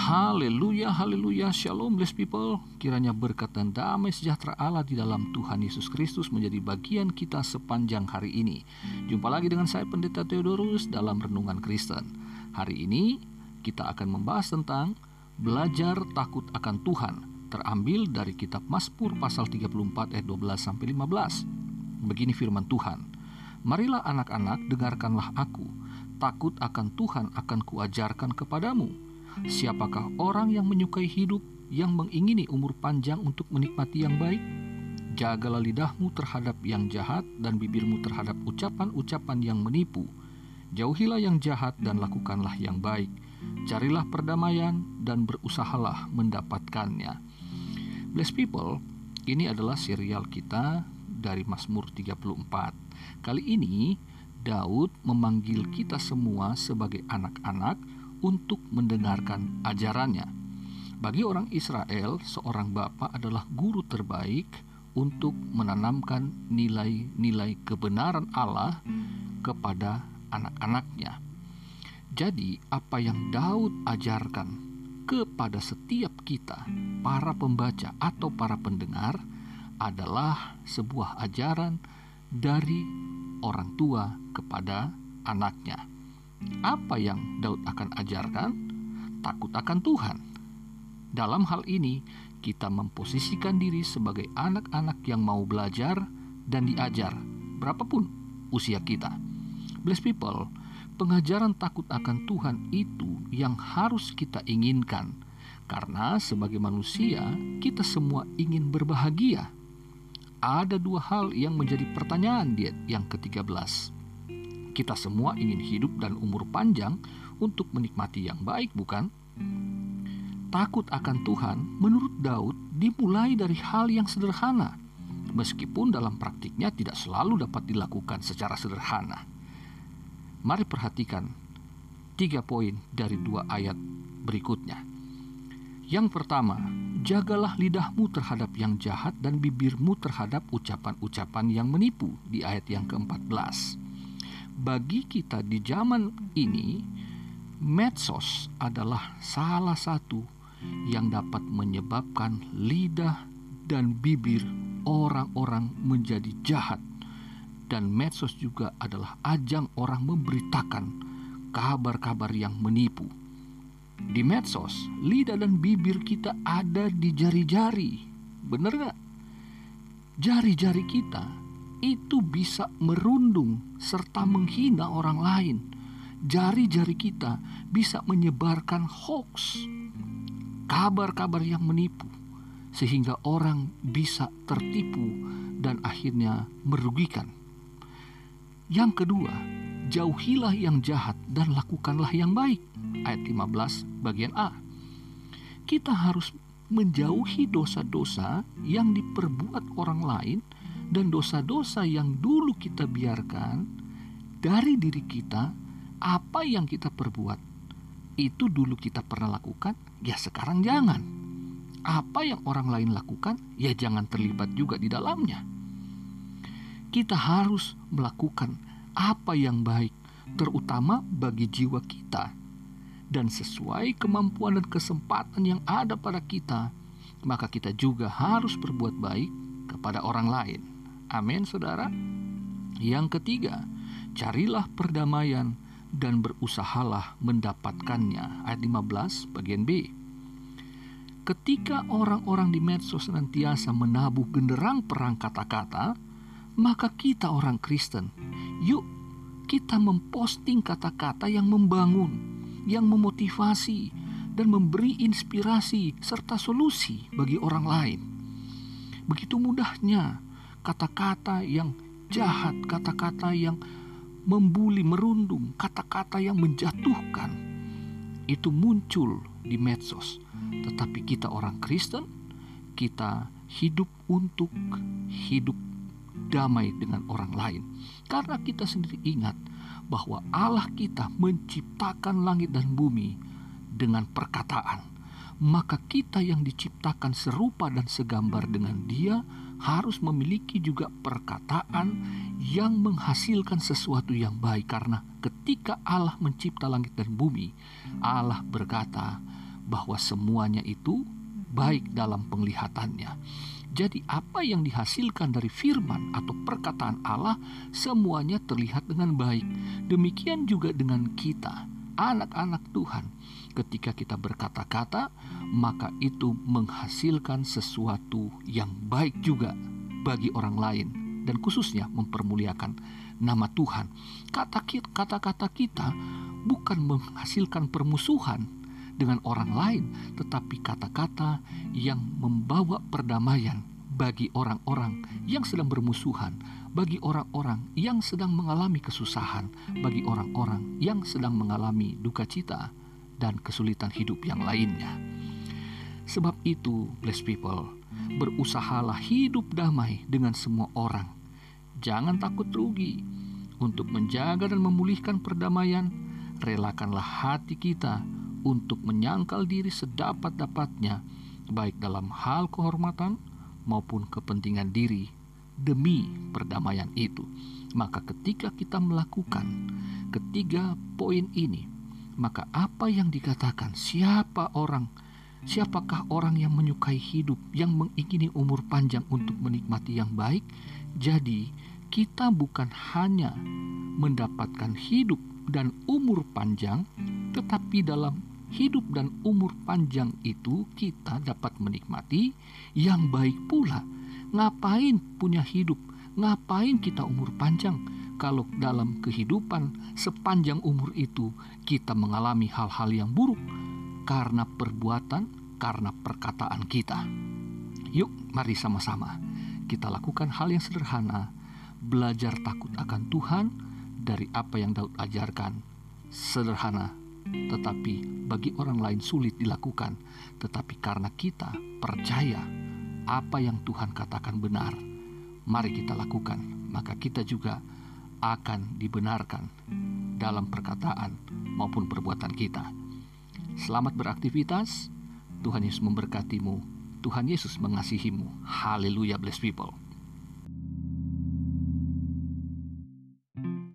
Haleluya, haleluya, shalom blessed people. Kiranya berkat dan damai sejahtera Allah di dalam Tuhan Yesus Kristus menjadi bagian kita sepanjang hari ini. Jumpa lagi dengan saya Pendeta Theodorus dalam Renungan Kristen. Hari ini kita akan membahas tentang belajar takut akan Tuhan, terambil dari kitab Mazmur pasal 34 ayat 12 sampai 15. Begini firman Tuhan, Marilah anak-anak dengarkanlah aku, takut akan Tuhan akan kuajarkan kepadamu Siapakah orang yang menyukai hidup, yang mengingini umur panjang untuk menikmati yang baik? Jagalah lidahmu terhadap yang jahat dan bibirmu terhadap ucapan-ucapan yang menipu. Jauhilah yang jahat dan lakukanlah yang baik. Carilah perdamaian dan berusahalah mendapatkannya. Bless people, ini adalah serial kita dari Mazmur 34. Kali ini Daud memanggil kita semua sebagai anak-anak untuk mendengarkan ajarannya. Bagi orang Israel, seorang bapak adalah guru terbaik untuk menanamkan nilai-nilai kebenaran Allah kepada anak-anaknya. Jadi, apa yang Daud ajarkan kepada setiap kita, para pembaca atau para pendengar, adalah sebuah ajaran dari orang tua kepada anaknya. Apa yang Daud akan ajarkan? Takut akan Tuhan. Dalam hal ini, kita memposisikan diri sebagai anak-anak yang mau belajar dan diajar, berapapun usia kita. Bless people, pengajaran takut akan Tuhan itu yang harus kita inginkan, karena sebagai manusia kita semua ingin berbahagia. Ada dua hal yang menjadi pertanyaan di yang ke-13. Kita semua ingin hidup dan umur panjang untuk menikmati yang baik, bukan? Takut akan Tuhan, menurut Daud, dimulai dari hal yang sederhana, meskipun dalam praktiknya tidak selalu dapat dilakukan secara sederhana. Mari perhatikan tiga poin dari dua ayat berikutnya. Yang pertama, jagalah lidahmu terhadap yang jahat dan bibirmu terhadap ucapan-ucapan yang menipu di ayat yang ke-14 bagi kita di zaman ini, medsos adalah salah satu yang dapat menyebabkan lidah dan bibir orang-orang menjadi jahat, dan medsos juga adalah ajang orang memberitakan kabar-kabar yang menipu. Di medsos, lidah dan bibir kita ada di jari-jari, bener gak? Jari-jari kita itu bisa merundung serta menghina orang lain. Jari-jari kita bisa menyebarkan hoax, kabar-kabar yang menipu, sehingga orang bisa tertipu dan akhirnya merugikan. Yang kedua, jauhilah yang jahat dan lakukanlah yang baik. Ayat 15 bagian A. Kita harus menjauhi dosa-dosa yang diperbuat orang lain dan dosa-dosa yang dulu kita biarkan dari diri kita, apa yang kita perbuat itu dulu kita pernah lakukan, ya sekarang jangan. Apa yang orang lain lakukan, ya jangan terlibat juga di dalamnya. Kita harus melakukan apa yang baik, terutama bagi jiwa kita, dan sesuai kemampuan dan kesempatan yang ada pada kita, maka kita juga harus berbuat baik kepada orang lain. Amin, saudara. Yang ketiga, carilah perdamaian dan berusahalah mendapatkannya. Ayat 15 bagian B. Ketika orang-orang di medsos senantiasa menabuh genderang perang kata-kata, maka kita orang Kristen, yuk kita memposting kata-kata yang membangun, yang memotivasi, dan memberi inspirasi serta solusi bagi orang lain. Begitu mudahnya kata-kata yang jahat, kata-kata yang membuli, merundung, kata-kata yang menjatuhkan itu muncul di medsos. Tetapi kita orang Kristen, kita hidup untuk hidup damai dengan orang lain. Karena kita sendiri ingat bahwa Allah kita menciptakan langit dan bumi dengan perkataan. Maka kita yang diciptakan serupa dan segambar dengan Dia harus memiliki juga perkataan yang menghasilkan sesuatu yang baik karena ketika Allah mencipta langit dan bumi Allah berkata bahwa semuanya itu baik dalam penglihatannya. Jadi apa yang dihasilkan dari firman atau perkataan Allah semuanya terlihat dengan baik. Demikian juga dengan kita, anak-anak Tuhan. Ketika kita berkata-kata, maka itu menghasilkan sesuatu yang baik juga bagi orang lain dan khususnya mempermuliakan nama Tuhan. Kata-kata kita bukan menghasilkan permusuhan, dengan orang lain, tetapi kata-kata yang membawa perdamaian bagi orang-orang yang sedang bermusuhan, bagi orang-orang yang sedang mengalami kesusahan, bagi orang-orang yang sedang mengalami duka cita dan kesulitan hidup yang lainnya. Sebab itu, blessed people, berusahalah hidup damai dengan semua orang. Jangan takut rugi. Untuk menjaga dan memulihkan perdamaian, relakanlah hati kita untuk menyangkal diri sedapat-dapatnya, baik dalam hal kehormatan maupun kepentingan diri demi perdamaian itu. Maka, ketika kita melakukan ketiga poin ini, maka apa yang dikatakan, siapa orang, siapakah orang yang menyukai hidup, yang mengingini umur panjang untuk menikmati yang baik? Jadi, kita bukan hanya mendapatkan hidup dan umur panjang, tetapi dalam hidup dan umur panjang itu kita dapat menikmati yang baik pula. Ngapain punya hidup? Ngapain kita umur panjang? Kalau dalam kehidupan sepanjang umur itu kita mengalami hal-hal yang buruk karena perbuatan, karena perkataan kita. Yuk, mari sama-sama kita lakukan hal yang sederhana, belajar takut akan Tuhan dari apa yang Daud ajarkan. Sederhana tetapi bagi orang lain sulit dilakukan. Tetapi karena kita percaya apa yang Tuhan katakan benar, mari kita lakukan, maka kita juga akan dibenarkan dalam perkataan maupun perbuatan kita. Selamat beraktivitas. Tuhan Yesus memberkatimu. Tuhan Yesus mengasihimu. Haleluya, bless people.